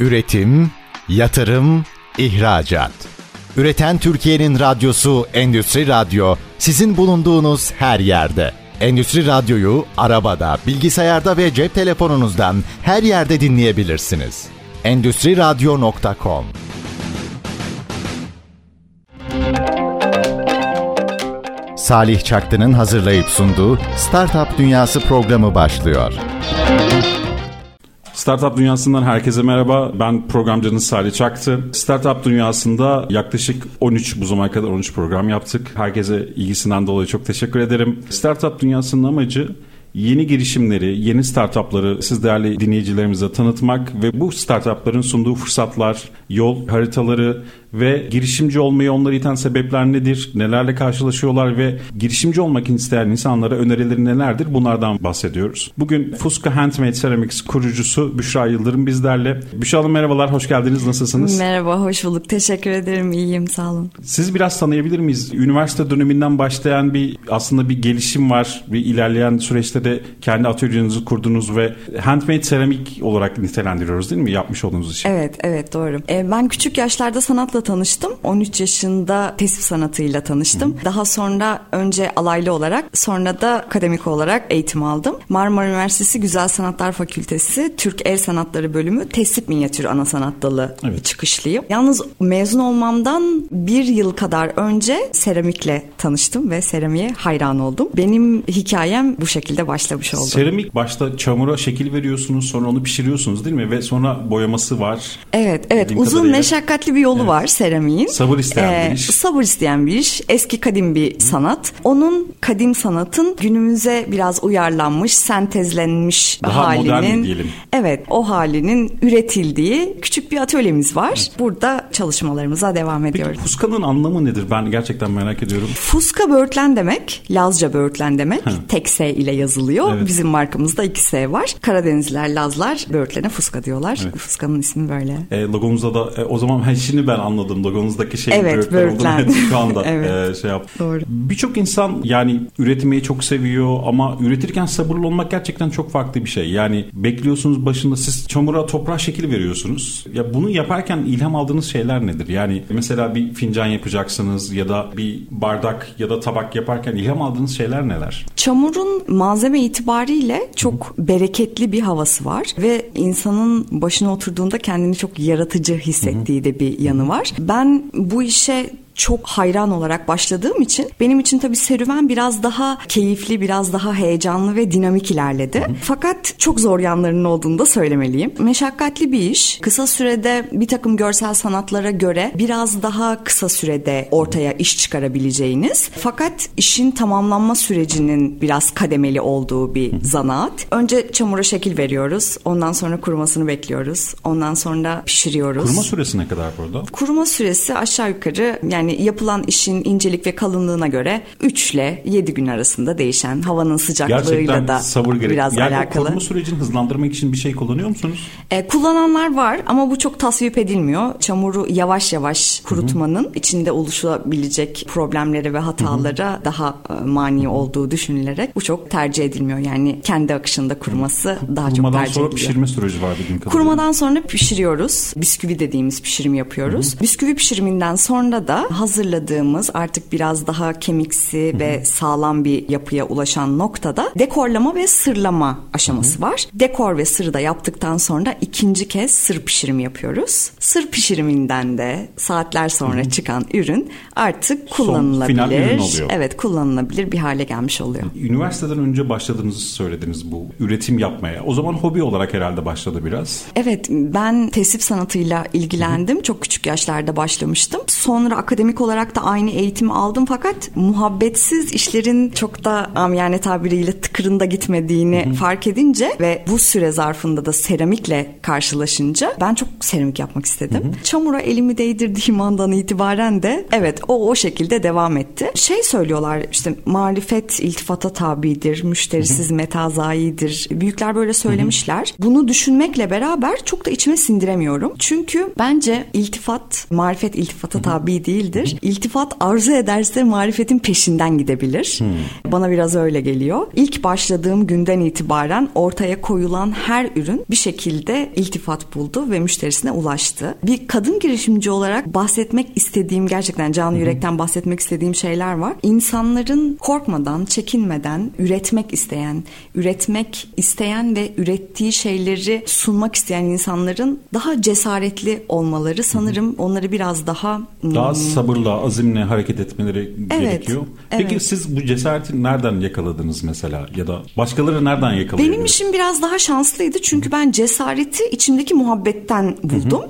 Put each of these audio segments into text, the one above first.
Üretim, yatırım, ihracat. Üreten Türkiye'nin radyosu Endüstri Radyo sizin bulunduğunuz her yerde. Endüstri Radyo'yu arabada, bilgisayarda ve cep telefonunuzdan her yerde dinleyebilirsiniz. Endüstri Radyo.com Salih Çaktı'nın hazırlayıp sunduğu Startup Dünyası programı başlıyor. Startup Dünyası'ndan herkese merhaba. Ben programcınız Salih Çaktı. Startup Dünyası'nda yaklaşık 13 bu zamana kadar 13 program yaptık. Herkese ilgisinden dolayı çok teşekkür ederim. Startup Dünyası'nın amacı yeni girişimleri, yeni startupları siz değerli dinleyicilerimize tanıtmak ve bu startupların sunduğu fırsatlar, yol haritaları ve girişimci olmayı onları iten sebepler nedir? Nelerle karşılaşıyorlar ve girişimci olmak isteyen insanlara önerileri nelerdir? Bunlardan bahsediyoruz. Bugün Fuska Handmade Ceramics kurucusu Büşra Yıldırım bizlerle. Büşra Hanım merhabalar, hoş geldiniz. Nasılsınız? Merhaba, hoş bulduk. Teşekkür ederim. İyiyim, sağ olun. Siz biraz tanıyabilir miyiz? Üniversite döneminden başlayan bir aslında bir gelişim var. Bir ilerleyen süreçte de kendi atölyenizi kurdunuz ve handmade seramik olarak nitelendiriyoruz değil mi? Yapmış olduğunuz işi. Evet, evet doğru. Ee, ben küçük yaşlarda sanatla tanıştım. 13 yaşında tesip sanatıyla tanıştım. Hı. Daha sonra önce alaylı olarak sonra da akademik olarak eğitim aldım. Marmara Üniversitesi Güzel Sanatlar Fakültesi Türk El Sanatları bölümü tesip minyatür ana sanat dalı evet. çıkışlıyım. Yalnız mezun olmamdan bir yıl kadar önce seramikle tanıştım ve seramiğe hayran oldum. Benim hikayem bu şekilde başlamış oldu. Seramik başta çamura şekil veriyorsunuz sonra onu pişiriyorsunuz değil mi? Ve sonra boyaması var. Evet evet uzun kadarıyla. meşakkatli bir yolu evet. var seramiğin. Sabır isteyen ee, bir iş. Sabır isteyen bir iş. Eski kadim bir Hı. sanat. Onun kadim sanatın günümüze biraz uyarlanmış, sentezlenmiş Daha halinin. modern diyelim. Evet o halinin üretildiği küçük bir atölyemiz var. Evet. Burada çalışmalarımıza devam ediyoruz. Peki Fuska'nın anlamı nedir? Ben gerçekten merak ediyorum. Fuska böğürtlen demek. Lazca böğürtlen demek. Hı. Tek S ile yazılıyor. Evet. Bizim markamızda iki S var. Karadenizler, Lazlar böğürtlene Fuska diyorlar. Evet. Fuska'nın ismi böyle. E, logomuzda da e, o zaman şimdi ben anladım logonuzdaki şey evet, böğürtlen. şu anda evet. e, şey yap. Doğru. Birçok insan yani üretmeyi çok seviyor ama üretirken sabırlı olmak gerçekten çok farklı bir şey. Yani bekliyorsunuz başında siz çamura toprağa şekil veriyorsunuz. Ya bunu yaparken ilham aldığınız şeyler nedir? Yani mesela bir fincan yapacaksınız ya da bir bardak ya da tabak yaparken ilham aldığınız şeyler neler? Çamurun malzeme itibariyle çok Hı-hı. bereketli bir havası var ve insanın başına oturduğunda kendini çok yaratıcı hissettiği Hı-hı. de bir yanı var. Ben bu işe çok hayran olarak başladığım için benim için tabii serüven biraz daha keyifli, biraz daha heyecanlı ve dinamik ilerledi. Fakat çok zor yanlarının olduğunu da söylemeliyim. Meşakkatli bir iş. Kısa sürede bir takım görsel sanatlara göre biraz daha kısa sürede ortaya iş çıkarabileceğiniz. Fakat işin tamamlanma sürecinin biraz kademeli olduğu bir zanaat. Önce çamura şekil veriyoruz. Ondan sonra kurumasını bekliyoruz. Ondan sonra pişiriyoruz. Kuruma süresi ne kadar burada? Kuruma süresi aşağı yukarı yani yani yapılan işin incelik ve kalınlığına göre 3 ile 7 gün arasında değişen havanın sıcaklığıyla Gerçekten da sabır gerek. biraz yani alakalı. Yani sürecini hızlandırmak için bir şey kullanıyor musunuz? E, kullananlar var ama bu çok tasvip edilmiyor. Çamuru yavaş yavaş kurutmanın Hı-hı. içinde oluşabilecek problemlere ve hatalara Hı-hı. daha e, mani olduğu düşünülerek bu çok tercih edilmiyor. Yani kendi akışında kuruması Hı-hı. daha Kurumadan çok tercih sonra pişirme süreci var bildiğim kadarıyla. Kurumadan sonra pişiriyoruz. Bisküvi dediğimiz pişirim yapıyoruz. Hı-hı. Bisküvi pişiriminden sonra da hazırladığımız artık biraz daha kemiksi Hı-hı. ve sağlam bir yapıya ulaşan noktada dekorlama ve sırlama aşaması Hı-hı. var. Dekor ve sırı da yaptıktan sonra ikinci kez sır pişirimi yapıyoruz. Sır pişiriminden de saatler sonra Hı-hı. çıkan ürün artık kullanılabilir. Son, final ürün oluyor. Evet kullanılabilir bir hale gelmiş oluyor. Üniversiteden önce başladığınızı söylediniz bu üretim yapmaya. O zaman hobi olarak herhalde başladı biraz. Evet ben tesip sanatıyla ilgilendim. Hı-hı. Çok küçük yaşlarda başlamıştım. Sonra akademik akademik olarak da aynı eğitimi aldım fakat muhabbetsiz işlerin çok da amiyane tabiriyle tıkırında gitmediğini Hı-hı. fark edince ve bu süre zarfında da seramikle karşılaşınca ben çok seramik yapmak istedim. Hı-hı. Çamura elimi değdirdiğim andan itibaren de evet o o şekilde devam etti. Şey söylüyorlar işte marifet iltifata tabidir, müşterisiz Hı-hı. metazayidir. Büyükler böyle söylemişler. Hı-hı. Bunu düşünmekle beraber çok da içime sindiremiyorum. Çünkü bence iltifat marifet iltifata Hı-hı. tabi değil değildir. İltifat arzu ederse marifetin peşinden gidebilir. Hmm. Bana biraz öyle geliyor. İlk başladığım günden itibaren ortaya koyulan her ürün bir şekilde iltifat buldu ve müşterisine ulaştı. Bir kadın girişimci olarak bahsetmek istediğim gerçekten canı yürekten bahsetmek istediğim şeyler var. İnsanların korkmadan, çekinmeden üretmek isteyen, üretmek isteyen ve ürettiği şeyleri sunmak isteyen insanların daha cesaretli olmaları sanırım onları biraz daha daha hmm, sabırla, azimle hareket etmeleri evet, gerekiyor. Peki evet. siz bu cesareti nereden yakaladınız mesela ya da başkaları nereden yakalıyor? Benim işim biraz daha şanslıydı çünkü ben cesareti içimdeki muhabbetten buldum.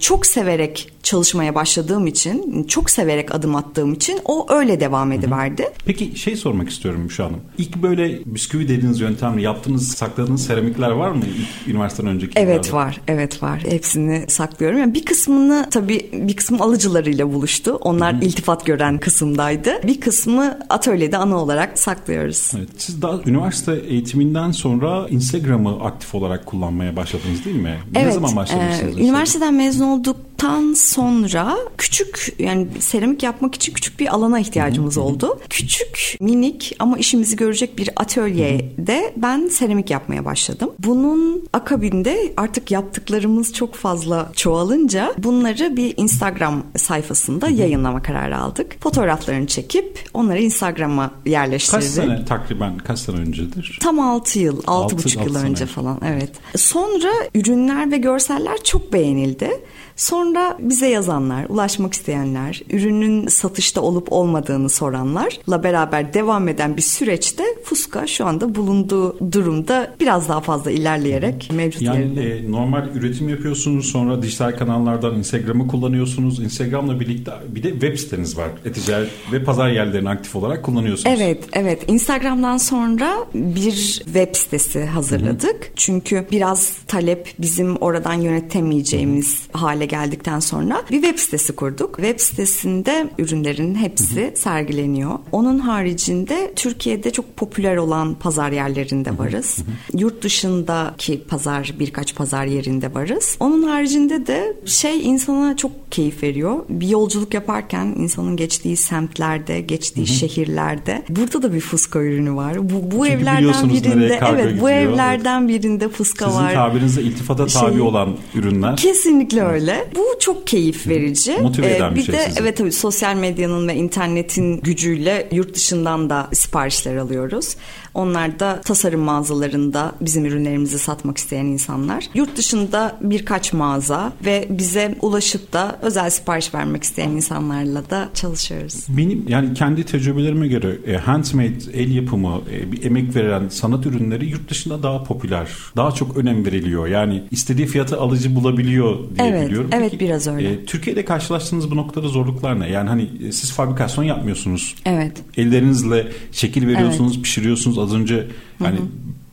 Çok severek çalışmaya başladığım için, çok severek adım attığım için o öyle devam ediverdi. Peki şey sormak istiyorum şu Hanım. İlk böyle bisküvi dediğiniz yöntemle yaptığınız, sakladığınız seramikler var mı ilk üniversiteden önceki Evet yıllarda? var, evet var. Hepsini saklıyorum. Yani bir kısmını tabii bir kısmı alıcılarıyla buluştu. Onlar Hı-hı. iltifat gören kısımdaydı. Bir kısmı atölyede ana olarak saklıyoruz. Evet. Siz daha üniversite eğitiminden sonra Instagram'ı aktif olarak kullanmaya başladınız değil mi? Evet. Ne zaman başladınız? E, üniversiteden mezun olduktan sonra küçük yani seramik yapmak için küçük bir alana ihtiyacımız oldu. Küçük, minik ama işimizi görecek bir atölyede ben seramik yapmaya başladım. Bunun akabinde artık yaptıklarımız çok fazla çoğalınca bunları bir Instagram sayfasında yayınlama kararı aldık. Fotoğraflarını çekip onları Instagram'a yerleştirdik. Kaç sene takriben kaç sene öncedir? Tam 6 yıl, 6,5 yıl önce falan evet. Sonra ürünler ve görseller çok beğenildi. Sonra bize yazanlar, ulaşmak isteyenler, ürünün satışta olup olmadığını soranlarla beraber devam eden bir süreçte Fuska şu anda bulunduğu durumda biraz daha fazla ilerleyerek mevcut yani, yerinde. E, normal üretim yapıyorsunuz sonra dijital kanallardan Instagram'ı kullanıyorsunuz. Instagram'la birlikte bir de web siteniz var. E-ticaret ve pazar yerlerini aktif olarak kullanıyorsunuz. Evet, evet. Instagram'dan sonra bir web sitesi hazırladık. Hı-hı. Çünkü biraz talep bizim oradan yönetemeyeceğimiz Hı-hı. hale hale geldikten sonra bir web sitesi kurduk. Web sitesinde ürünlerin hepsi sergileniyor. Onun haricinde Türkiye'de çok popüler olan pazar yerlerinde varız. Yurt dışındaki pazar birkaç pazar yerinde varız. Onun haricinde de şey insana çok keyif veriyor. Bir yolculuk yaparken insanın geçtiği semtlerde, geçtiği şehirlerde burada da bir fuska ürünü var. Bu bu Çünkü evlerden birinde evet gidiyor. bu evlerden birinde fuska Sizin var. Sizin tabirinizde iltifata tabi şey, olan ürünler. Kesinlikle öyle öyle. Bu çok keyif verici. Motive eden ee, bir, bir şey de sizi. evet tabii sosyal medyanın ve internetin gücüyle yurt dışından da siparişler alıyoruz. Onlar da tasarım mağazalarında bizim ürünlerimizi satmak isteyen insanlar. Yurt dışında birkaç mağaza ve bize ulaşıp da özel sipariş vermek isteyen insanlarla da çalışıyoruz. Benim yani kendi tecrübelerime göre e, handmade el yapımı, e, bir emek verilen sanat ürünleri yurt dışında daha popüler. Daha çok önem veriliyor. Yani istediği fiyatı alıcı bulabiliyor diye evet, biliyorum. Evet, Peki, biraz öyle. E, Türkiye'de karşılaştığınız bu noktada zorluklar ne? Yani hani siz fabrikasyon yapmıyorsunuz. Evet. Ellerinizle şekil veriyorsunuz, evet. pişiriyorsunuz az önce hani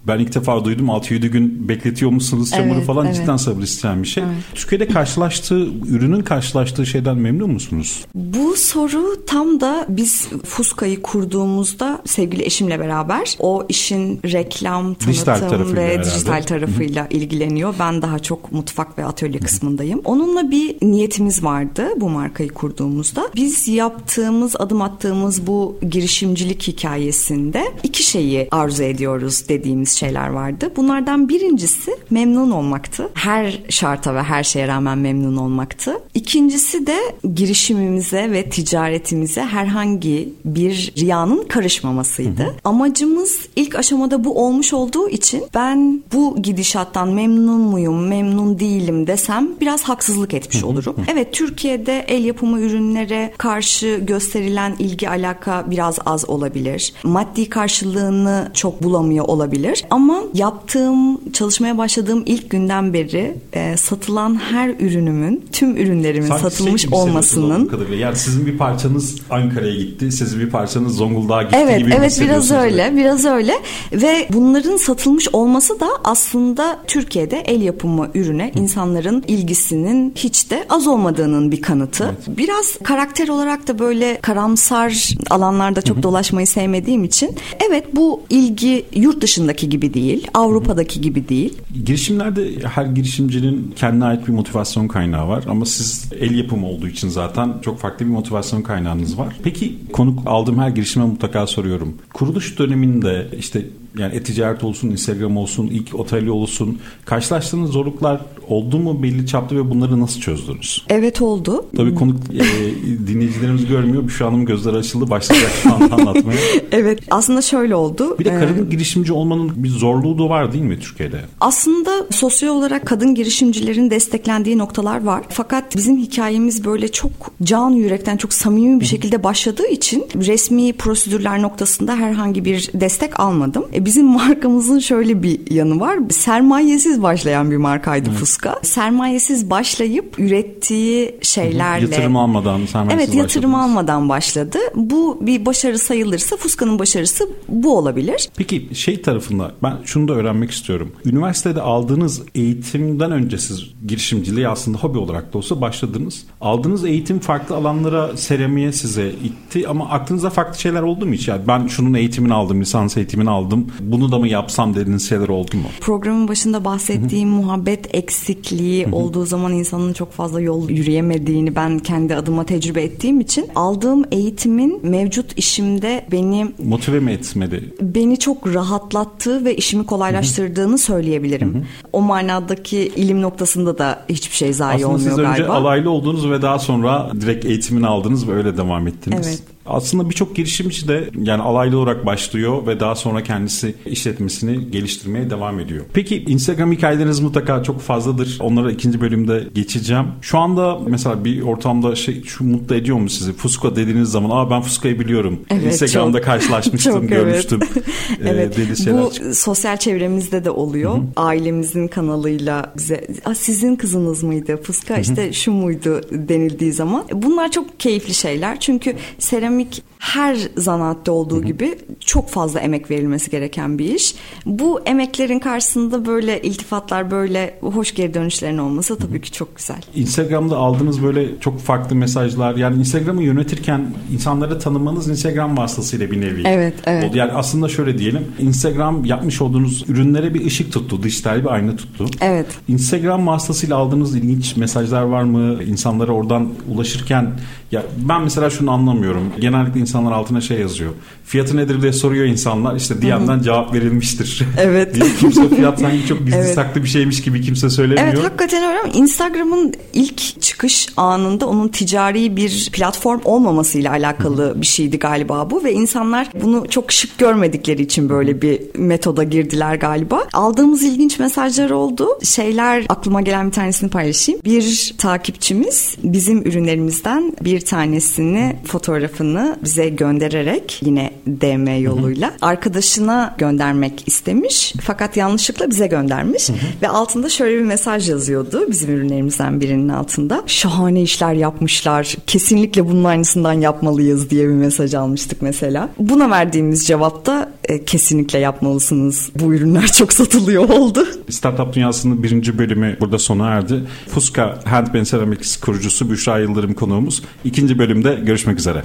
ben ilk defa duydum 6-7 gün bekletiyor musunuz çamuru evet, falan evet. cidden sabır isteyen bir şey. Evet. Türkiye'de karşılaştığı, ürünün karşılaştığı şeyden memnun musunuz? Bu soru tam da biz Fuska'yı kurduğumuzda sevgili eşimle beraber o işin reklam, tanıtım dijital ve herhalde. dijital tarafıyla Hı-hı. ilgileniyor. Ben daha çok mutfak ve atölye Hı-hı. kısmındayım. Onunla bir niyetimiz vardı bu markayı kurduğumuzda. Biz yaptığımız, adım attığımız bu girişimcilik hikayesinde iki şeyi arzu ediyoruz dediğimiz şeyler vardı. Bunlardan birincisi memnun olmaktı. Her şarta ve her şeye rağmen memnun olmaktı. İkincisi de girişimimize ve ticaretimize herhangi bir riyanın karışmamasıydı. Hı hı. Amacımız ilk aşamada bu olmuş olduğu için ben bu gidişattan memnun muyum, memnun değilim desem biraz haksızlık etmiş olurum. Hı hı. Evet Türkiye'de el yapımı ürünlere karşı gösterilen ilgi alaka biraz az olabilir. Maddi karşılığını çok bulamıyor olabilir. Ama yaptığım, çalışmaya başladığım ilk günden beri e, satılan her ürünümün, tüm ürünlerimin Sanki satılmış şey olmasının... Yani sizin bir parçanız Ankara'ya gitti, sizin bir parçanız Zonguldak'a gitti evet, gibi Evet, biraz öyle, biraz öyle. Ve bunların satılmış olması da aslında Türkiye'de el yapımı ürüne insanların ilgisinin hiç de az olmadığının bir kanıtı. Evet. Biraz karakter olarak da böyle karamsar alanlarda çok dolaşmayı sevmediğim için evet bu ilgi yurt dışındaki gibi değil, Avrupa'daki gibi değil. Girişimlerde her girişimcinin kendine ait bir motivasyon kaynağı var ama siz el yapımı olduğu için zaten çok farklı bir motivasyon kaynağınız var. Peki konuk aldığım her girişime mutlaka soruyorum. Kuruluş döneminde işte yani e-ticaret olsun, Instagram olsun, ilk otelli olsun karşılaştığınız zorluklar oldu mu belli çapta ve bunları nasıl çözdünüz? Evet oldu. Tabii konuk e, dinleyicilerimiz görmüyor. Şu anım gözler açıldı. Başlayacak şu anda anlatmaya. evet aslında şöyle oldu. Bir de kadın ee, girişimci olmanın bir zorluğu da var değil mi Türkiye'de? Aslında sosyal olarak kadın girişimcilerin desteklendiği noktalar var. Fakat bizim hikayemiz böyle çok can yürekten çok samimi bir şekilde başladığı için resmi prosedürler noktasında herhangi bir destek almadım. E, bizim markamızın şöyle bir yanı var. Sermayesiz başlayan bir markaydı evet. Fuska. Sermayesiz başlayıp ürettiği şeylerle... Yatırım almadan sermayesiz Evet yatırım başladınız. almadan başladı. Bu bir başarı sayılırsa Fuska'nın başarısı bu olabilir. Peki şey tarafında ben şunu da öğrenmek istiyorum. Üniversitede aldığınız eğitimden önce siz girişimciliği aslında hobi olarak da olsa başladınız. Aldığınız eğitim farklı alanlara seramiye size itti ama aklınızda farklı şeyler oldu mu hiç? Yani ben şunun eğitimini aldım, lisans eğitimini aldım bunu da mı yapsam dediğiniz şeyler oldu mu? Programın başında bahsettiğim muhabbet eksikliği olduğu zaman insanın çok fazla yol yürüyemediğini ben kendi adıma tecrübe ettiğim için aldığım eğitimin mevcut işimde beni motive mi etmedi? Beni çok rahatlattığı ve işimi kolaylaştırdığını söyleyebilirim. O manadaki ilim noktasında da hiçbir şey zayi Aslında olmuyor galiba. Aslında siz önce alaylı oldunuz ve daha sonra direkt eğitimini aldınız ve öyle devam ettiniz. Evet. Aslında birçok girişimci de yani alaylı olarak başlıyor ve daha sonra kendisi işletmesini geliştirmeye devam ediyor. Peki Instagram hikayeleriniz mutlaka çok fazladır. Onlara ikinci bölümde geçeceğim. Şu anda mesela bir ortamda şey şu mutlu ediyor mu sizi? Fuska dediğiniz zaman aa ben Fuska'yı biliyorum. Evet, Instagram'da çok, karşılaşmıştım, çok, görmüştüm. evet. Ee, Bu çık- sosyal çevremizde de oluyor. Hı-hı. Ailemizin kanalıyla bize sizin kızınız mıydı? Fuska işte şu muydu denildiği zaman. Bunlar çok keyifli şeyler. Çünkü seramik seramik her zanaatte olduğu Hı-hı. gibi çok fazla emek verilmesi gereken bir iş. Bu emeklerin karşısında böyle iltifatlar, böyle hoş geri dönüşlerin olması tabii Hı-hı. ki çok güzel. Instagram'da aldığınız böyle çok farklı mesajlar yani Instagram'ı yönetirken insanları tanımanız Instagram vasıtasıyla bir nevi. Evet, evet. Oldu. Yani aslında şöyle diyelim Instagram yapmış olduğunuz ürünlere bir ışık tuttu, dijital bir ayna tuttu. Evet. Instagram vasıtasıyla aldığınız ilginç mesajlar var mı? İnsanlara oradan ulaşırken ya ben mesela şunu anlamıyorum. Genellikle insanlar altına şey yazıyor. Fiyatı nedir diye soruyor insanlar. İşte DM'den cevap verilmiştir. Evet. diye kimse fiyat sanki çok gizli evet. saklı bir şeymiş gibi kimse söylemiyor. Evet hakikaten öyle ama Instagram'ın ilk çıkış anında onun ticari bir platform olmamasıyla alakalı bir şeydi galiba bu ve insanlar bunu çok şık görmedikleri için böyle bir metoda girdiler galiba. Aldığımız ilginç mesajlar oldu. Şeyler aklıma gelen bir tanesini paylaşayım. Bir takipçimiz bizim ürünlerimizden bir tanesini fotoğrafını bize göndererek yine DM yoluyla hı hı. arkadaşına göndermek istemiş fakat yanlışlıkla bize göndermiş hı hı. ve altında şöyle bir mesaj yazıyordu bizim ürünlerimizden birinin altında. Şahane işler yapmışlar. Kesinlikle bunun aynısından yapmalıyız diye bir mesaj almıştık mesela. Buna verdiğimiz cevapta e, kesinlikle yapmalısınız. Bu ürünler çok satılıyor oldu. Startup Dünyası'nın birinci bölümü burada sona erdi. Fuska Handmade Ceramics kurucusu Büşra Yıldırım konuğumuz. İkinci bölümde görüşmek üzere.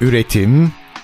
Üretim,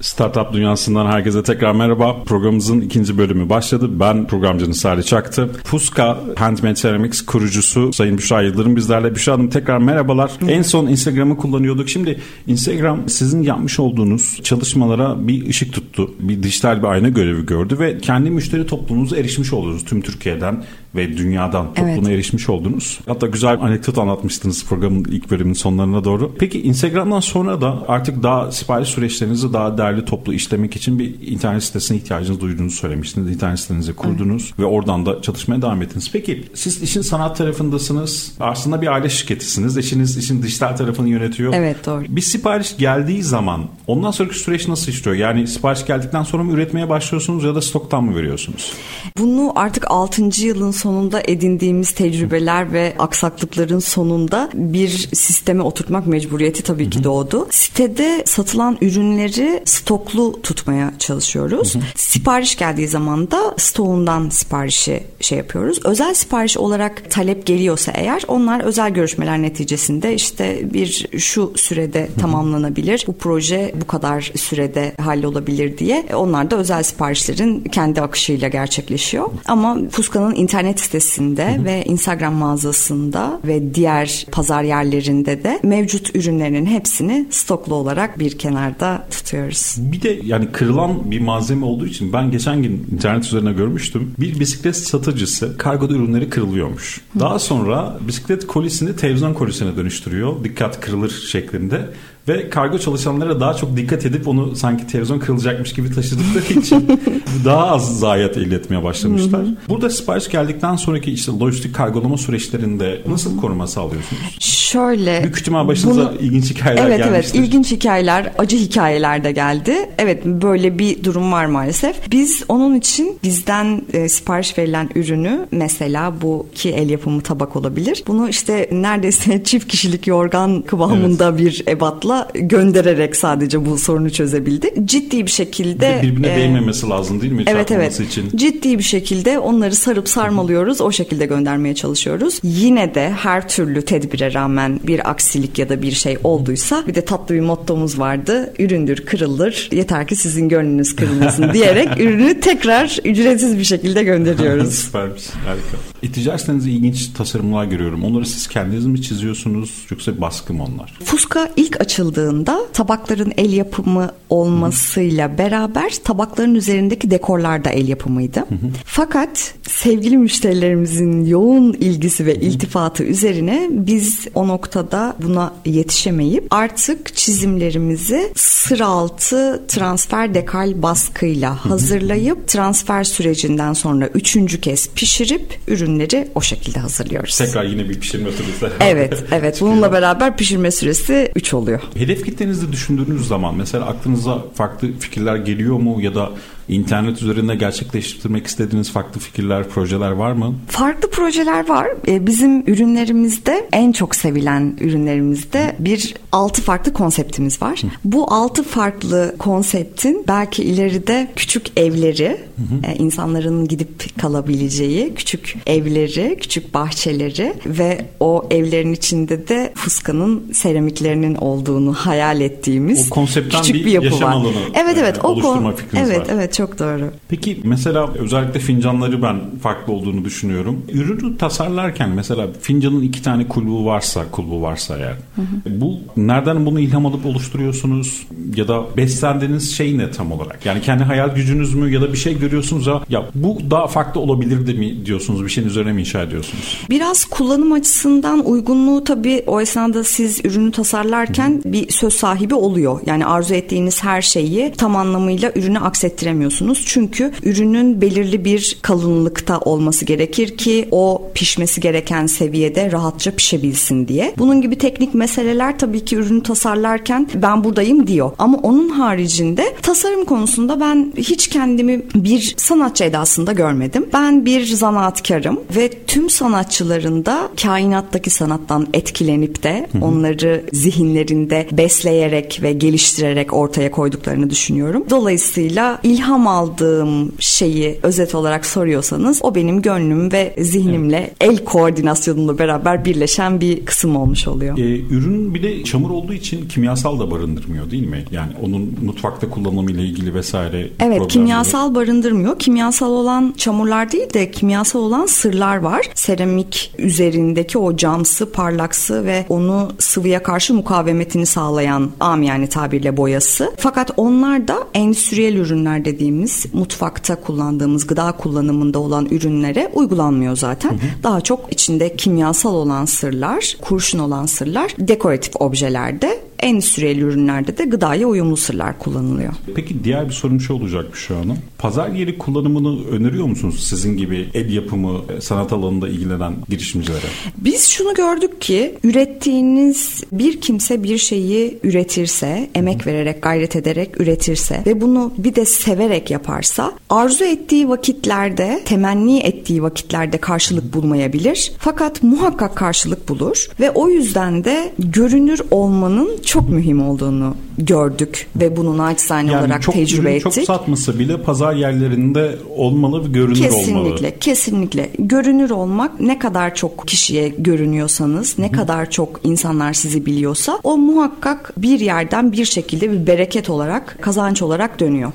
Startup dünyasından herkese tekrar merhaba. Programımızın ikinci bölümü başladı. Ben programcınız Salih Çaktı. Fuska Handmade Ceramics kurucusu Sayın Büşra Yıldırım bizlerle. Büşra Hanım tekrar merhabalar. Hı. En son Instagram'ı kullanıyorduk. Şimdi Instagram sizin yapmış olduğunuz çalışmalara bir ışık tuttu. Bir dijital bir ayna görevi gördü ve kendi müşteri toplumunuza erişmiş oldunuz tüm Türkiye'den ve dünyadan topluma evet. erişmiş oldunuz. Hatta güzel bir anekdot anlatmıştınız programın ilk bölümünün sonlarına doğru. Peki Instagram'dan sonra da artık daha sipariş süreçlerinizi daha değerli toplu işlemek için bir internet sitesine ihtiyacınız duyduğunuzu söylemiştiniz. İnternet sitenizi kurdunuz evet. ve oradan da çalışmaya devam ettiniz. Peki siz işin sanat tarafındasınız. Aslında bir aile şirketisiniz. Eşiniz işin dijital tarafını yönetiyor. Evet doğru. Bir sipariş geldiği zaman ondan sonraki süreç nasıl işliyor? Yani sipariş geldikten sonra mı üretmeye başlıyorsunuz ya da stoktan mı veriyorsunuz? Bunu artık 6. yılın sonunda edindiğimiz tecrübeler ve aksaklıkların sonunda bir sisteme oturtmak mecburiyeti tabii ki doğdu. Sitede satılan ürünleri stoklu tutmaya çalışıyoruz. Hı hı. Sipariş geldiği zaman da stoğundan siparişi şey yapıyoruz. Özel sipariş olarak talep geliyorsa eğer onlar özel görüşmeler neticesinde işte bir şu sürede hı hı. tamamlanabilir. Bu proje bu kadar sürede hallolabilir diye. onlar da özel siparişlerin kendi akışıyla gerçekleşiyor. Ama Fuska'nın internet sitesinde hı hı. ve Instagram mağazasında ve diğer pazar yerlerinde de mevcut ürünlerinin hepsini stoklu olarak bir kenarda tutuyoruz. Bir de yani kırılan bir malzeme olduğu için ben geçen gün internet üzerine görmüştüm. Bir bisiklet satıcısı kargoda ürünleri kırılıyormuş. Daha sonra bisiklet kolisini televizyon kolisine dönüştürüyor. Dikkat kırılır şeklinde. Ve kargo çalışanlara daha çok dikkat edip onu sanki televizyon kırılacakmış gibi taşıdıkları için daha az zayiat elde etmeye başlamışlar. Burada sipariş geldikten sonraki işte lojistik kargolama süreçlerinde nasıl koruma sağlıyorsunuz? Şöyle. Büyük ihtimal başınıza bunu, ilginç hikayeler evet, gelmiştir. Evet ilginç hikayeler, acı hikayeler de geldi. Evet böyle bir durum var maalesef. Biz onun için bizden e, sipariş verilen ürünü mesela bu ki el yapımı tabak olabilir. Bunu işte neredeyse çift kişilik yorgan kıvamında evet. bir ebatla göndererek sadece bu sorunu çözebildi. Ciddi bir şekilde birbirine e, değmemesi lazım değil mi? Evet evet. Için. Ciddi bir şekilde onları sarıp sarmalıyoruz. O şekilde göndermeye çalışıyoruz. Yine de her türlü tedbire rağmen bir aksilik ya da bir şey olduysa bir de tatlı bir mottomuz vardı. Üründür kırılır. Yeter ki sizin gönlünüz kırılmasın diyerek ürünü tekrar ücretsiz bir şekilde gönderiyoruz. Süpermiş. Harika. İticarseniz ilginç tasarımlar görüyorum. Onları siz kendiniz mi çiziyorsunuz yoksa baskı mı onlar? Fuska ilk açıldı açıldığında tabakların el yapımı olmasıyla beraber tabakların üzerindeki dekorlar da el yapımıydı. Hı hı. Fakat sevgili müşterilerimizin yoğun ilgisi ve iltifatı üzerine biz o noktada buna yetişemeyip artık çizimlerimizi sıra altı transfer dekal baskıyla hazırlayıp transfer sürecinden sonra üçüncü kez pişirip ürünleri o şekilde hazırlıyoruz. Tekrar yine bir pişirme süresi. Evet, evet. Bununla beraber pişirme süresi 3 oluyor. Hedef kitlenizi düşündüğünüz zaman mesela aklınıza farklı fikirler geliyor mu ya da internet üzerinde gerçekleştirmek istediğiniz farklı fikirler, projeler var mı? Farklı projeler var. Ee, bizim ürünlerimizde en çok sevilen ürünlerimizde bir altı farklı konseptimiz var. Hı. Bu altı farklı konseptin belki ileride küçük evleri, hı hı. E, insanların gidip kalabileceği küçük evleri, küçük bahçeleri ve o evlerin içinde de fuskanın seramiklerinin olduğunu hayal ettiğimiz o küçük bir, bir yapı yaşam var. Alanı evet evet o fikriniz evet, var. Evet çok doğru. Peki mesela özellikle fincanları ben farklı olduğunu düşünüyorum. Ürünü tasarlarken mesela fincanın iki tane kulbu varsa, kulbu varsa eğer. Hı hı. Bu nereden bunu ilham alıp oluşturuyorsunuz ya da beslendiğiniz şey ne tam olarak? Yani kendi hayal gücünüz mü ya da bir şey görüyorsunuz ya ya bu daha farklı olabilirdi mi diyorsunuz? Bir şeyin üzerine mi inşa ediyorsunuz? Biraz kullanım açısından uygunluğu tabii o esnada siz ürünü tasarlarken hı. bir söz sahibi oluyor. Yani arzu ettiğiniz her şeyi tam anlamıyla ürünü aksettiremiyorsunuz. Çünkü ürünün belirli bir kalınlıkta olması gerekir ki o pişmesi gereken seviyede rahatça pişebilsin diye. Bunun gibi teknik meseleler tabii ki ürünü tasarlarken ben buradayım diyor. Ama onun haricinde tasarım konusunda ben hiç kendimi bir sanatçı edasında görmedim. Ben bir zanaatkarım ve tüm sanatçıların da kainattaki sanattan etkilenip de onları zihinlerinde besleyerek ve geliştirerek ortaya koyduklarını düşünüyorum. Dolayısıyla ilham aldığım şeyi özet olarak soruyorsanız o benim gönlüm ve zihnimle evet. el koordinasyonuyla beraber birleşen bir kısım olmuş oluyor. Ee, ürün bir de çamur olduğu için kimyasal da barındırmıyor değil mi? Yani onun mutfakta kullanımı ile ilgili vesaire. Evet kimyasal barındırmıyor. Kimyasal olan çamurlar değil de kimyasal olan sırlar var. Seramik üzerindeki o camsı, parlaksı ve onu sıvıya karşı mukavemetini sağlayan yani tabirle boyası. Fakat onlar da endüstriyel ürünler dediğimiz mutfakta kullandığımız gıda kullanımında olan ürünlere uygulanmıyor zaten. Hı hı. Daha çok içinde kimyasal olan sırlar, kurşun olan sırlar dekoratif objelerde endüstriyel ürünlerde de gıdaya uyumlu sırlar kullanılıyor. Peki diğer bir sorum şu olacak şu an. Pazar yeri kullanımını öneriyor musunuz sizin gibi el yapımı e, sanat alanında ilgilenen girişimcilere? Biz şunu gördük ki ürettiğiniz bir kimse bir şeyi üretirse, emek vererek, gayret ederek üretirse ve bunu bir de severek yaparsa arzu ettiği vakitlerde, temenni ettiği vakitlerde karşılık bulmayabilir. Fakat muhakkak karşılık bulur ve o yüzden de görünür olmanın çok mühim olduğunu gördük ve bunu naçizane yani olarak çok tecrübe ürün ettik. Çok satmasa bile pazar yerlerinde olmalı ve görünür kesinlikle, olmalı. Kesinlikle, kesinlikle. Görünür olmak ne kadar çok kişiye görünüyorsanız, ne Hı. kadar çok insanlar sizi biliyorsa o muhakkak bir yerden bir şekilde bir bereket olarak, kazanç olarak dönüyor.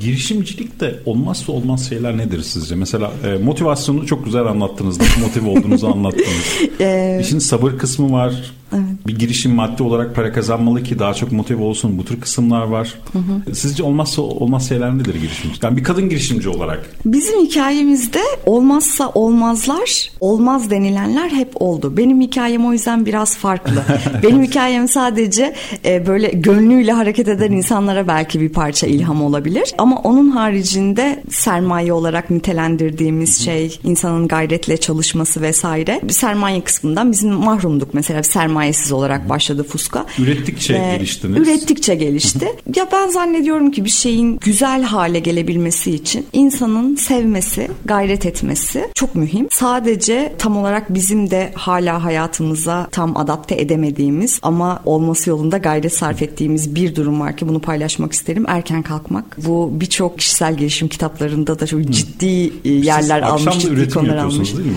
Girişimcilikte olmazsa olmaz şeyler nedir sizce? Mesela e, motivasyonu çok güzel anlattınız. Nasıl motive olduğunuzu anlattınız. İşin sabır kısmı var. Evet. Bir girişim maddi olarak para kazanmalı ki daha çok motive olsun. Bu tür kısımlar var. Hı hı. Sizce olmazsa olmaz şeyler nedir girişimci? Yani bir kadın girişimci olarak. Bizim hikayemizde olmazsa olmazlar, olmaz denilenler hep oldu. Benim hikayem o yüzden biraz farklı. Benim hikayem sadece e, böyle gönlüyle hareket eden insanlara belki bir parça ilham olabilir. Ama onun haricinde sermaye olarak nitelendirdiğimiz şey, insanın gayretle çalışması vesaire. Bir sermaye kısmından bizim mahrumduk mesela bir sermaye sermayesiz olarak başladı Fuska. Ürettikçe Ve geliştiniz. Ürettikçe gelişti. ya ben zannediyorum ki bir şeyin güzel hale gelebilmesi için insanın sevmesi, gayret etmesi çok mühim. Sadece tam olarak bizim de hala hayatımıza tam adapte edemediğimiz ama olması yolunda gayret sarf ettiğimiz bir durum var ki bunu paylaşmak isterim. Erken kalkmak. Bu birçok kişisel gelişim kitaplarında da çok ciddi Hı. yerler Siz almış, ciddi konular almış. değil mi?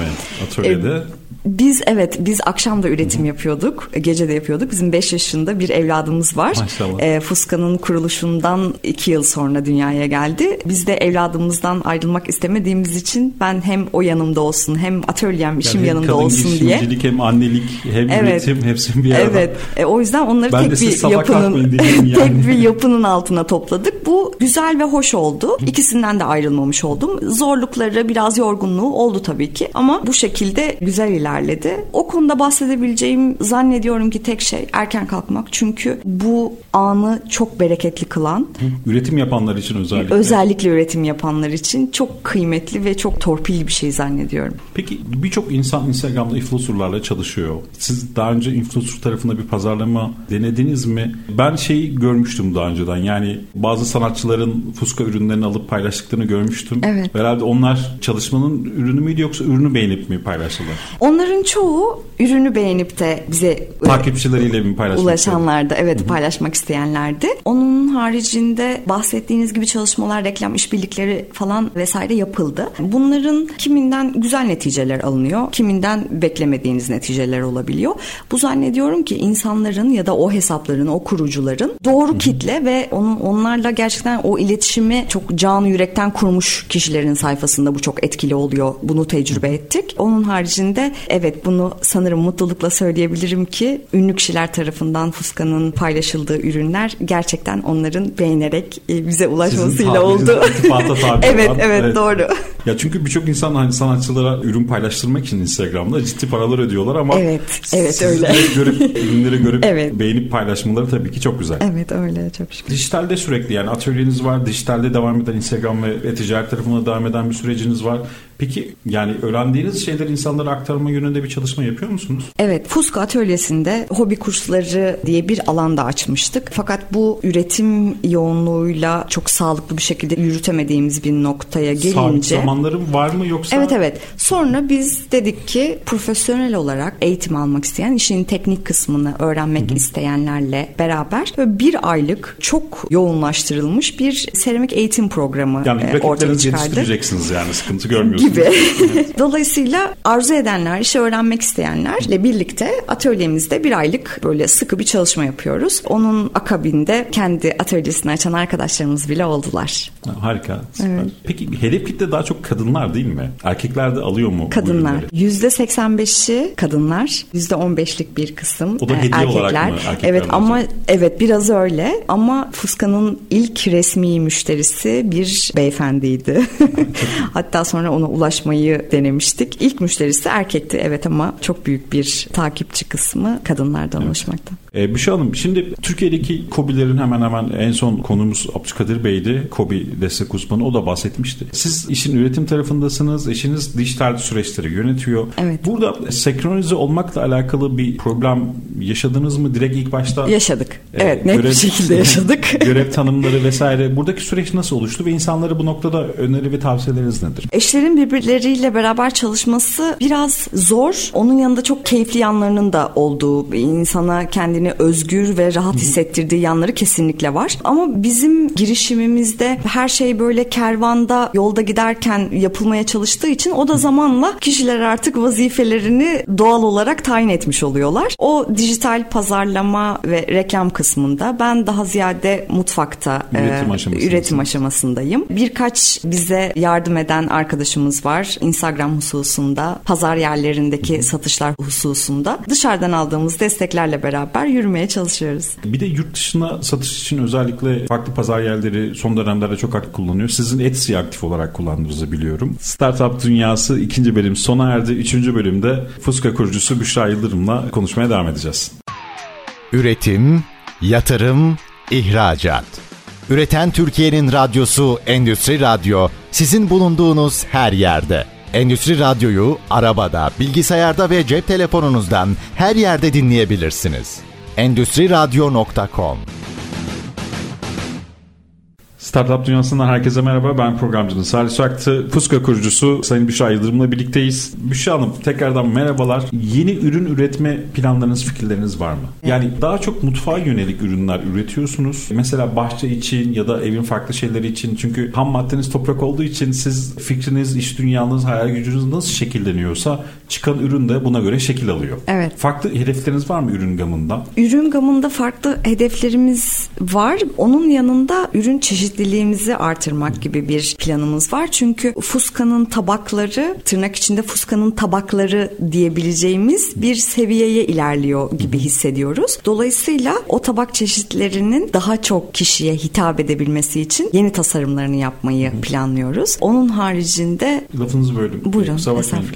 Atölyede. E, biz evet biz akşam da üretim Hı-hı. yapıyorduk. Gece de yapıyorduk. Bizim 5 yaşında bir evladımız var. Maşallah. E, Fuska'nın kuruluşundan 2 yıl sonra dünyaya geldi. Biz de evladımızdan ayrılmak istemediğimiz için ben hem o yanımda olsun hem atölyem yani işim yanımda olsun diye. Hem hem annelik hem evet. üretim hepsini bir arada. Evet. E, o yüzden onları ben tek bir yapının yani. tek bir yapının altına topladık. Bu güzel ve hoş oldu. İkisinden de ayrılmamış oldum. Zorlukları biraz yorgunluğu oldu tabii ki ama bu şekilde güzel ilerledi ilerledi. O konuda bahsedebileceğim zannediyorum ki tek şey erken kalkmak. Çünkü bu anı çok bereketli kılan. Üretim yapanlar için özellikle. Özellikle üretim yapanlar için çok kıymetli ve çok torpilli bir şey zannediyorum. Peki birçok insan Instagram'da influencerlarla çalışıyor. Siz daha önce influencer tarafında bir pazarlama denediniz mi? Ben şeyi görmüştüm daha önceden. Yani bazı sanatçıların fuska ürünlerini alıp paylaştıklarını görmüştüm. Evet. Herhalde onlar çalışmanın ürünü müydü yoksa ürünü beğenip mi paylaştılar? Onlar Onların çoğu ürünü beğenip de bize takipçileriyle mi paylaşmak ulaşanlardı. Evet Hı-hı. paylaşmak isteyenlerdi. Onun haricinde bahsettiğiniz gibi çalışmalar, reklam işbirlikleri falan vesaire yapıldı. Bunların kiminden güzel neticeler alınıyor, kiminden beklemediğiniz neticeler olabiliyor. Bu zannediyorum ki insanların ya da o hesapların, o kurucuların doğru kitle ve onun onlarla gerçekten o iletişimi çok canı yürekten kurmuş kişilerin sayfasında bu çok etkili oluyor. Bunu tecrübe ettik. Onun haricinde Evet bunu sanırım mutlulukla söyleyebilirim ki ünlü kişiler tarafından Fuska'nın paylaşıldığı ürünler gerçekten onların beğenerek e, bize ulaşmasıyla oldu. evet, evet evet doğru. Ya çünkü birçok insan hani sanatçılara ürün paylaştırmak için Instagram'da ciddi paralar ödüyorlar ama Evet, evet öyle. görüp ürünleri görüp evet. beğenip paylaşmaları tabii ki çok güzel. Evet öyle çok şükür. Dijitalde sürekli yani atölyeniz var. Dijitalde devam eden Instagram ve, ve ticaret tarafında devam eden bir süreciniz var. Peki yani öğrendiğiniz şeyleri insanlara aktarma yönünde bir çalışma yapıyor musunuz? Evet, Fuska Atölyesi'nde hobi kursları diye bir alanda açmıştık. Fakat bu üretim yoğunluğuyla çok sağlıklı bir şekilde yürütemediğimiz bir noktaya gelince... Sağlık zamanlarım var mı yoksa? Evet evet. Sonra biz dedik ki profesyonel olarak eğitim almak isteyen, işin teknik kısmını öğrenmek Hı-hı. isteyenlerle beraber bir aylık çok yoğunlaştırılmış bir seramik eğitim programı yani e, ortaya çıkardık. Yani yetiştireceksiniz yani sıkıntı görmüyorsunuz gibi. Dolayısıyla arzu edenler, işi öğrenmek isteyenlerle birlikte atölyemizde bir aylık böyle sıkı bir çalışma yapıyoruz. Onun akabinde kendi atölyesini açan arkadaşlarımız bile oldular. Harika. Evet. Peki hedef kitle daha çok kadınlar değil mi? Erkekler de alıyor mu? Kadınlar. Yüzde 85'i kadınlar. Yüzde 15'lik bir kısım o da hediye erkekler. Olarak mı? Erkekler evet ama olacak? evet biraz öyle ama Fuska'nın ilk resmi müşterisi bir beyefendiydi. Hatta sonra onu ulaşmayı denemiştik. İlk müşterisi erkekti evet ama çok büyük bir takipçi kısmı kadınlardan evet. oluşmakta. Ee, Büşra Hanım şimdi Türkiye'deki COBİ'lerin hemen hemen en son konumuz Abdülkadir Bey'di. COBİ destek uzmanı o da bahsetmişti. Siz işin üretim tarafındasınız. Eşiniz dijital süreçleri yönetiyor. Evet. Burada senkronize olmakla alakalı bir problem yaşadınız mı? Direkt ilk başta Yaşadık. e, Evet net bir şekilde yaşadık. görev tanımları vesaire. Buradaki süreç nasıl oluştu ve insanlara bu noktada öneri ve tavsiyeleriniz nedir? Eşlerin birbirleriyle beraber çalışması biraz zor. Onun yanında çok keyifli yanlarının da olduğu, insana kendini özgür ve rahat hissettirdiği yanları kesinlikle var. Ama bizim girişimimizde her şey böyle kervanda yolda giderken yapılmaya çalıştığı için o da zamanla kişiler artık vazifelerini doğal olarak tayin etmiş oluyorlar. O dijital pazarlama ve reklam kısmında ben daha ziyade mutfakta Üretim e, aşamasındasın. üretim aşamasındayım. Birkaç bize yardım eden arkadaşımız var. Instagram hususunda, pazar yerlerindeki satışlar hususunda. Dışarıdan aldığımız desteklerle beraber yürümeye çalışıyoruz. Bir de yurt dışına satış için özellikle farklı pazar yerleri son dönemlerde çok aktif kullanıyor. Sizin Etsy'yi aktif olarak kullandığınızı biliyorum. Startup Dünyası ikinci bölüm sona erdi. Üçüncü bölümde Fuska kurucusu Büşra Yıldırım'la konuşmaya devam edeceğiz. Üretim, yatırım, ihracat. Üreten Türkiye'nin radyosu Endüstri Radyo sizin bulunduğunuz her yerde. Endüstri Radyo'yu arabada, bilgisayarda ve cep telefonunuzdan her yerde dinleyebilirsiniz. Endüstri Radyo.com Startup Dünyası'ndan herkese merhaba. Ben programcınız Salih Çaktı. Fuska kurucusu Sayın Büşra Yıldırım'la birlikteyiz. Büşra Hanım tekrardan merhabalar. Yeni ürün üretme planlarınız, fikirleriniz var mı? Yani daha çok mutfağa yönelik ürünler üretiyorsunuz. Mesela bahçe için ya da evin farklı şeyleri için. Çünkü ham maddeniz toprak olduğu için siz fikriniz, iş dünyanız, hayal gücünüz nasıl şekilleniyorsa çıkan ürün de buna göre şekil alıyor. Evet. Farklı hedefleriniz var mı ürün gamında? Ürün gamında farklı hedeflerimiz var. Onun yanında ürün çeşitliliğimizi artırmak gibi bir planımız var. Çünkü Fuska'nın tabakları, tırnak içinde Fuska'nın tabakları diyebileceğimiz bir seviyeye ilerliyor gibi hissediyoruz. Dolayısıyla o tabak çeşitlerinin daha çok kişiye hitap edebilmesi için yeni tasarımlarını yapmayı planlıyoruz. Onun haricinde Lafınızı böldüm. Buyurun.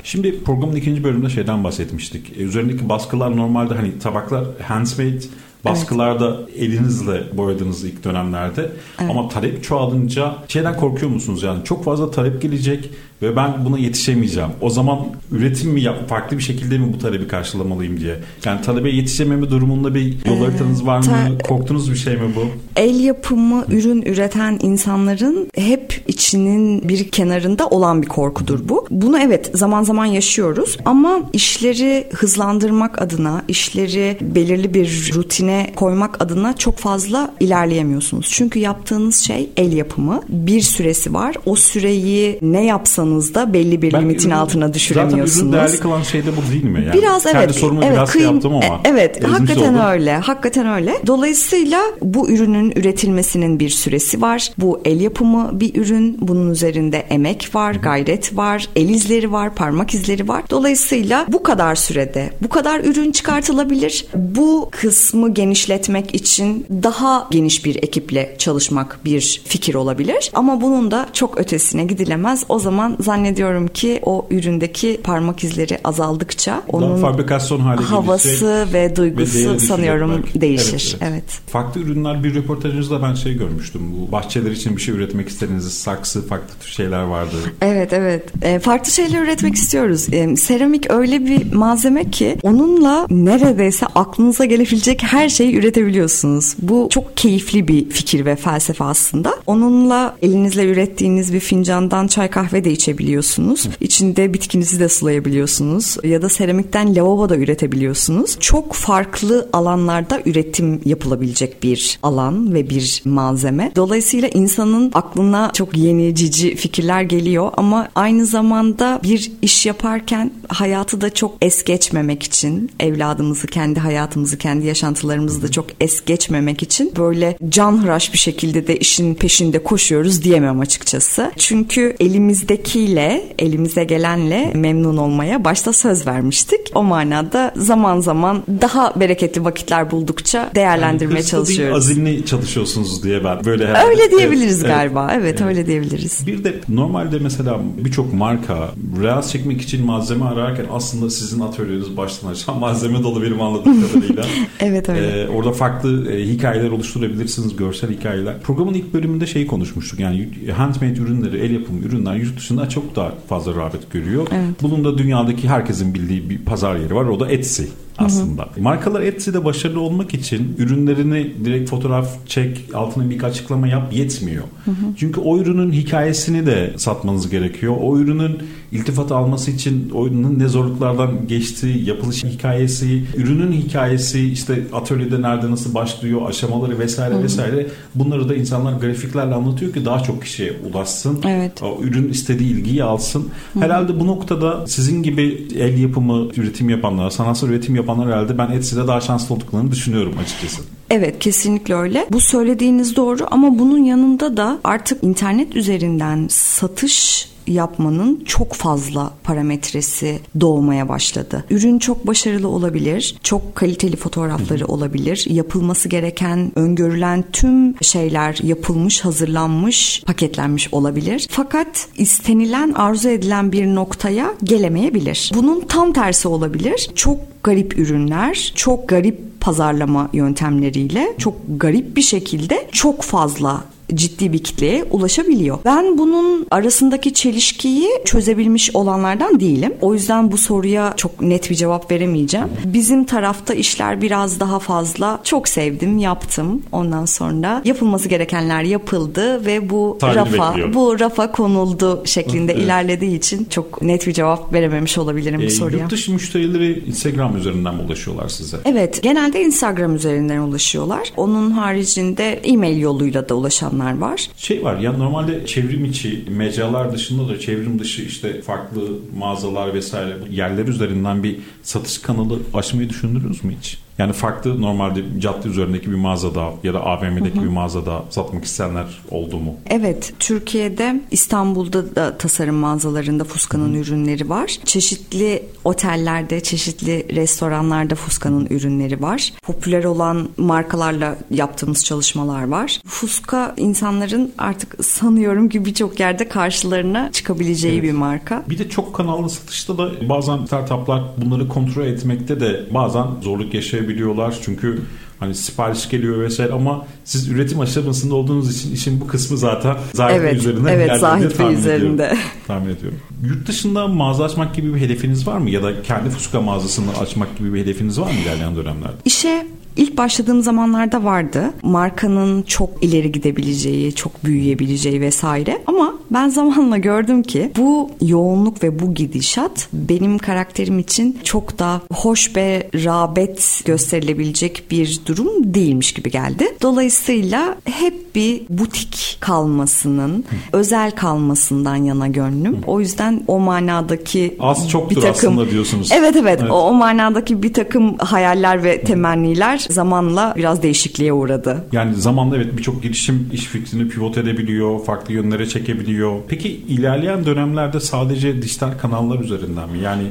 Şimdi programın ikinci bölümünde şeyden bahsetmiştik. E, üzerindeki baskılar normalde hani tabaklar handmade baskılarda elinizle boyadığınız ilk dönemlerde ama talep çoğalınca şeyden korkuyor musunuz yani çok fazla talep gelecek ve ben buna yetişemeyeceğim. O zaman üretim mi yap farklı bir şekilde mi bu talebi karşılamalıyım diye. Yani talebe yetişememe durumunda bir yol haritanız var mı? ta- Korktuğunuz bir şey mi bu? el yapımı ürün üreten insanların hep içinin bir kenarında olan bir korkudur bu. Bunu evet zaman zaman yaşıyoruz ama işleri hızlandırmak adına, işleri belirli bir rutine koymak adına çok fazla ilerleyemiyorsunuz. Çünkü yaptığınız şey el yapımı. Bir süresi var. O süreyi ne yapsanız da belli bir Ben limitin ürün- altına düşüremiyorsunuz. Zaten ürün değerli kılan şey de bu değil mi? Yani Biraz evet. Kendi sorumu evet, biraz şey kıyım- yaptım ama. e, Evet, ezmiş hakikaten oldum. öyle. Hakikaten öyle. Dolayısıyla bu ürünün üretilmesinin bir süresi var. Bu el yapımı bir ürün. Bunun üzerinde emek var, gayret var, el izleri var, parmak izleri var. Dolayısıyla bu kadar sürede bu kadar ürün çıkartılabilir. Bu kısmı genişletmek için daha geniş bir ekiple çalışmak bir fikir olabilir. Ama bunun da çok ötesine gidilemez. O zaman zannediyorum ki o üründeki parmak izleri azaldıkça onun fabrikasyon hale havası ve ve duygusu düşecek sanıyorum belki. değişir. Evet, Evet. Farklı ürünler bir röportajınızda ben şey görmüştüm. Bu bahçeler için bir şey üretmek istediğiniz saksı farklı şeyler vardı. Evet evet. E, farklı şeyler üretmek istiyoruz. E, seramik öyle bir malzeme ki onunla neredeyse aklınıza gelebilecek her şeyi üretebiliyorsunuz. Bu çok keyifli bir fikir ve felsefe aslında. Onunla elinizle ürettiğiniz bir fincandan çay kahve de içebiliyorsunuz. İçinde bitkinizi de sulayabiliyorsunuz. Ya da seramikten lavabo da üretebiliyorsunuz. Çok farklı alanlarda üretim yapılabilecek bir alan ve bir malzeme. Dolayısıyla insanın aklına çok yeni cici fikirler geliyor ama aynı zamanda bir iş yaparken hayatı da çok es geçmemek için evladımızı, kendi hayatımızı, kendi yaşantılarımızı da çok es geçmemek için böyle canhıraş bir şekilde de işin peşinde koşuyoruz diyemem açıkçası. Çünkü elimizdekiyle, elimize gelenle memnun olmaya başta söz vermiştik. O manada zaman zaman daha bereketli vakitler buldukça değerlendirmeye değil, çalışıyoruz. azimli çalışıyorsunuz diye ben böyle herhalde. Öyle diyebiliriz Evet, evet. galiba. Evet, öyle diyebiliriz. Bir de normalde mesela birçok marka reels çekmek için malzeme ararken aslında sizin atölyeniz baştan aşağı malzeme dolu benim anladığım kadarıyla. Evet öyle. Ee, orada farklı e, hikayeler oluşturabilirsiniz, görsel hikayeler. Programın ilk bölümünde şeyi konuşmuştuk. Yani handmade ürünleri, el yapımı ürünler yurt dışında çok daha fazla rağbet görüyor. Evet. Bunun da dünyadaki herkesin bildiği bir pazar yeri var. O da Etsy aslında. Hı hı. Markalar Etsy'de başarılı olmak için ürünlerini direkt fotoğraf çek, altına bir açıklama yap yetmiyor. Hı hı. Çünkü o ürünün hikayesini de satmanız gerekiyor. O ürünün iltifat alması için o ürünün ne zorluklardan geçtiği, yapılış hikayesi, ürünün hikayesi, işte atölyede nerede nasıl başlıyor, aşamaları vesaire hı vesaire. Bunları da insanlar grafiklerle anlatıyor ki daha çok kişiye ulaşsın. Evet. O ürün istediği ilgiyi alsın. Hı hı. Herhalde bu noktada sizin gibi el yapımı üretim yapanlar, sanatsal üretim yapanlar herhalde ben Etsy'de daha şanslı olduklarını düşünüyorum açıkçası. Evet kesinlikle öyle. Bu söylediğiniz doğru ama bunun yanında da artık internet üzerinden satış yapmanın çok fazla parametresi doğmaya başladı. Ürün çok başarılı olabilir, çok kaliteli fotoğrafları olabilir. Yapılması gereken, öngörülen tüm şeyler yapılmış, hazırlanmış, paketlenmiş olabilir. Fakat istenilen, arzu edilen bir noktaya gelemeyebilir. Bunun tam tersi olabilir. Çok garip ürünler, çok garip pazarlama yöntemleriyle çok garip bir şekilde çok fazla ciddi bir kitleye ulaşabiliyor. Ben bunun arasındaki çelişkiyi çözebilmiş olanlardan değilim. O yüzden bu soruya çok net bir cevap veremeyeceğim. Bizim tarafta işler biraz daha fazla çok sevdim, yaptım. Ondan sonra yapılması gerekenler yapıldı ve bu Tarih rafa bekliyor. bu rafa konuldu şeklinde evet. ilerlediği için çok net bir cevap verememiş olabilirim e, bu soruya. Yurt dışı müşterileri Instagram üzerinden mi ulaşıyorlar size? Evet, genelde Instagram üzerinden ulaşıyorlar. Onun haricinde e-mail yoluyla da ulaşanlar insanlar var. Şey var ya normalde çevrim içi mecralar dışında da çevrim dışı işte farklı mağazalar vesaire yerler üzerinden bir satış kanalı açmayı düşündünüz mü hiç? Yani farklı normalde cadde üzerindeki bir mağazada ya da AVM'deki hı hı. bir mağazada satmak isteyenler oldu mu? Evet. Türkiye'de İstanbul'da da tasarım mağazalarında Fuska'nın ürünleri var. Çeşitli otellerde, çeşitli restoranlarda Fuska'nın ürünleri var. Popüler olan markalarla yaptığımız çalışmalar var. Fuska insanların artık sanıyorum ki birçok yerde karşılarına çıkabileceği evet. bir marka. Bir de çok kanallı satışta da bazen startuplar bunları kontrol etmekte de bazen zorluk yaşayabiliyor biliyorlar Çünkü hani sipariş geliyor vesaire ama siz üretim aşamasında olduğunuz için işin bu kısmı zaten Zahife evet, üzerinde evet, Zahife tahmin üzerinde. Ediyorum, tahmin ediyorum. Yurt dışında mağaza açmak gibi bir hedefiniz var mı? Ya da kendi Fuska mağazasını açmak gibi bir hedefiniz var mı ilerleyen dönemlerde? İşe İlk başladığım zamanlarda vardı. Markanın çok ileri gidebileceği, çok büyüyebileceği vesaire. Ama ben zamanla gördüm ki bu yoğunluk ve bu gidişat benim karakterim için çok da hoş ve rağbet gösterilebilecek bir durum değilmiş gibi geldi. Dolayısıyla hep bir butik kalmasının, Hı. özel kalmasından yana gönlüm. Hı. O yüzden o manadaki az çoktur bir takım, aslında diyorsunuz. Evet evet, evet. O, o manadaki bir takım hayaller ve temenniler zamanla biraz değişikliğe uğradı. Yani zamanla evet birçok girişim iş fikrini pivot edebiliyor, farklı yönlere çekebiliyor. Peki ilerleyen dönemlerde sadece dijital kanallar üzerinden mi? Yani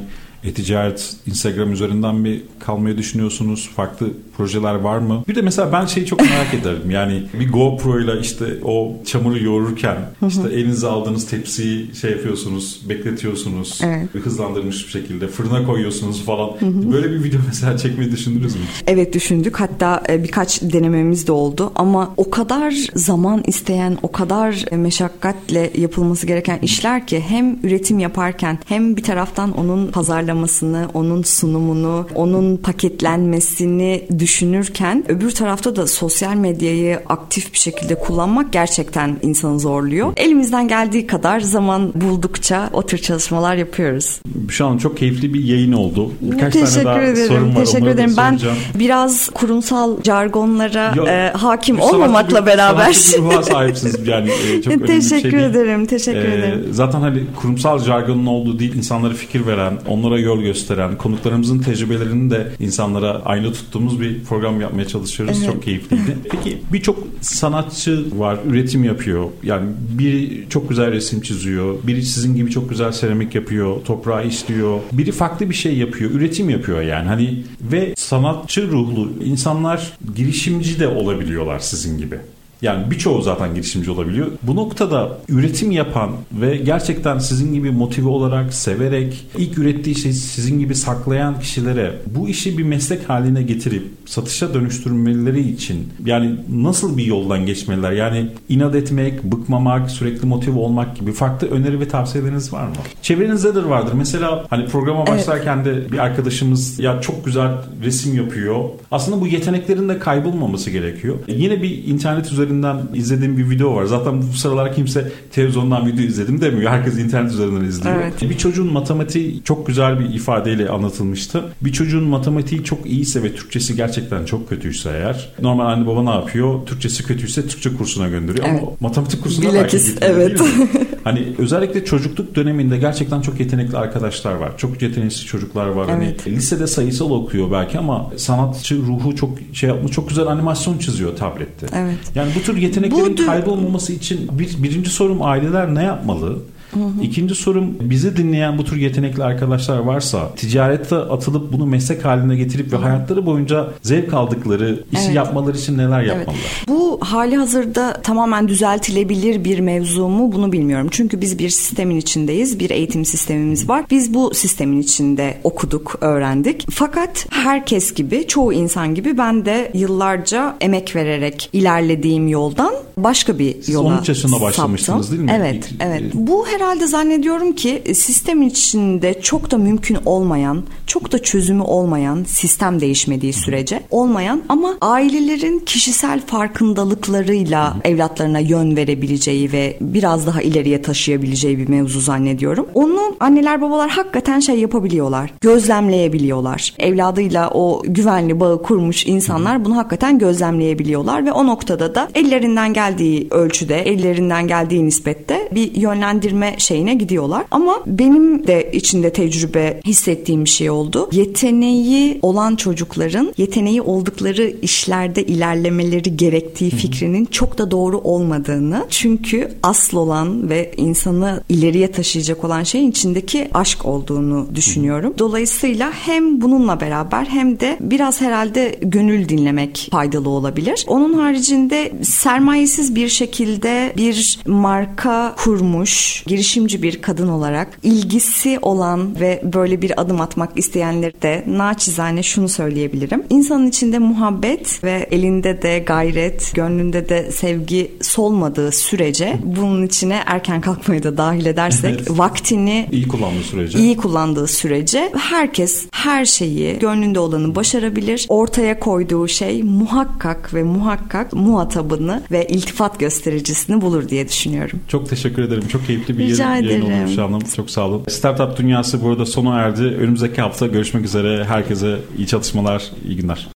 e-ticaret Instagram üzerinden mi kalmayı düşünüyorsunuz? Farklı projeler var mı? Bir de mesela ben şeyi çok merak ederim. Yani bir GoPro ile işte o çamuru yoğururken işte elinize aldığınız tepsiyi şey yapıyorsunuz, bekletiyorsunuz. Evet. Hızlandırmış bir şekilde fırına koyuyorsunuz falan. Böyle bir video mesela çekmeyi düşündünüz mü? Evet düşündük. Hatta e, birkaç denememiz de oldu ama o kadar zaman isteyen, o kadar e, meşakkatle yapılması gereken işler ki hem üretim yaparken hem bir taraftan onun pazarlamasını, onun sunumunu, onun paketlenmesini düşünürken öbür tarafta da sosyal medyayı aktif bir şekilde kullanmak gerçekten insanı zorluyor. Elimizden geldiği kadar zaman buldukça o tür çalışmalar yapıyoruz. Şu an çok keyifli bir yayın oldu. Birkaç teşekkür tane daha ederim. sorum var. Teşekkür ederim. Ben biraz kurumsal jargonlara Yo, e, hakim olmamakla bir, beraber. Sanatçı sahipsiniz yani. E, çok teşekkür şey ederim. Teşekkür e, ederim. Zaten hani kurumsal jargonun olduğu değil insanlara fikir veren, onlara yol gösteren, konuklarımızın tecrübelerini de insanlara aynı tuttuğumuz bir program yapmaya çalışıyoruz. Evet. Çok keyifliydi. Peki birçok sanatçı var, üretim yapıyor. Yani biri çok güzel resim çiziyor, biri sizin gibi çok güzel seramik yapıyor, toprağı işliyor. Biri farklı bir şey yapıyor, üretim yapıyor yani. Hani ve sanatçı ruhlu insanlar girişimci de olabiliyorlar sizin gibi. Yani birçoğu zaten girişimci olabiliyor. Bu noktada üretim yapan ve gerçekten sizin gibi motive olarak, severek, ilk ürettiği şeyi sizin gibi saklayan kişilere bu işi bir meslek haline getirip satışa dönüştürmeleri için yani nasıl bir yoldan geçmeliler? Yani inat etmek, bıkmamak, sürekli motive olmak gibi farklı öneri ve tavsiyeleriniz var mı? Çevrenizde de vardır. Mesela hani programa başlarken evet. de bir arkadaşımız ya çok güzel resim yapıyor. Aslında bu yeteneklerin de kaybolmaması gerekiyor. Yine bir internet üzerinden izlediğim bir video var. Zaten bu sıralar kimse televizyondan video izledim demiyor. Herkes internet üzerinden izliyor. Evet. Bir çocuğun matematiği çok güzel bir ifadeyle anlatılmıştı. Bir çocuğun matematiği çok iyiyse ve Türkçesi gerçekten çok kötüyse eğer normal anne baba ne yapıyor? Türkçesi kötüyse Türkçe kursuna gönderiyor evet. ama matematik kursuna Bilakis, belki evet. hani özellikle çocukluk döneminde gerçekten çok yetenekli arkadaşlar var. Çok yetenekli çocuklar var. Hani evet. Hani lisede sayısal okuyor belki ama sanatçı ruhu çok şey yapmış. Çok güzel animasyon çiziyor tablette. Evet. Yani bu tür yeteneklerin bu kaybolmaması için bir, birinci sorum aileler ne yapmalı? Hı hı. İkinci sorum bizi dinleyen bu tür yetenekli arkadaşlar varsa ticarette atılıp bunu meslek haline getirip ve hayatları boyunca zevk aldıkları işi evet. yapmaları için neler yapmalılar? Evet. Bu hali hazırda tamamen düzeltilebilir bir mevzu mu bunu bilmiyorum. Çünkü biz bir sistemin içindeyiz. Bir eğitim sistemimiz var. Biz bu sistemin içinde okuduk, öğrendik. Fakat herkes gibi, çoğu insan gibi ben de yıllarca emek vererek ilerlediğim yoldan başka bir yola Siz 13 yaşında başlamıştınız saptım. değil mi? Evet, evet. Bu her herhalde zannediyorum ki sistem içinde çok da mümkün olmayan, çok da çözümü olmayan sistem değişmediği sürece olmayan ama ailelerin kişisel farkındalıklarıyla evlatlarına yön verebileceği ve biraz daha ileriye taşıyabileceği bir mevzu zannediyorum. Onu anneler babalar hakikaten şey yapabiliyorlar. Gözlemleyebiliyorlar. Evladıyla o güvenli bağı kurmuş insanlar bunu hakikaten gözlemleyebiliyorlar ve o noktada da ellerinden geldiği ölçüde, ellerinden geldiği nispette bir yönlendirme şeyine gidiyorlar. Ama benim de içinde tecrübe hissettiğim bir şey oldu. Yeteneği olan çocukların yeteneği oldukları işlerde ilerlemeleri gerektiği fikrinin çok da doğru olmadığını çünkü asıl olan ve insanı ileriye taşıyacak olan şeyin içindeki aşk olduğunu düşünüyorum. Dolayısıyla hem bununla beraber hem de biraz herhalde gönül dinlemek faydalı olabilir. Onun haricinde sermayesiz bir şekilde bir marka kurmuş, giriş girişimci bir kadın olarak ilgisi olan ve böyle bir adım atmak isteyenler de naçizane şunu söyleyebilirim. İnsanın içinde muhabbet ve elinde de gayret, gönlünde de sevgi solmadığı sürece bunun içine erken kalkmayı da dahil edersek evet. vaktini iyi kullandığı sürece iyi kullandığı sürece herkes her şeyi gönlünde olanı başarabilir. Ortaya koyduğu şey muhakkak ve muhakkak muhatabını ve iltifat göstericisini bulur diye düşünüyorum. Çok teşekkür ederim. Çok keyifli bir Rica yayın ederim. olmuş hanım. Çok sağ olun. Startup dünyası burada sona erdi. Önümüzdeki hafta görüşmek üzere. Herkese iyi çalışmalar, iyi günler.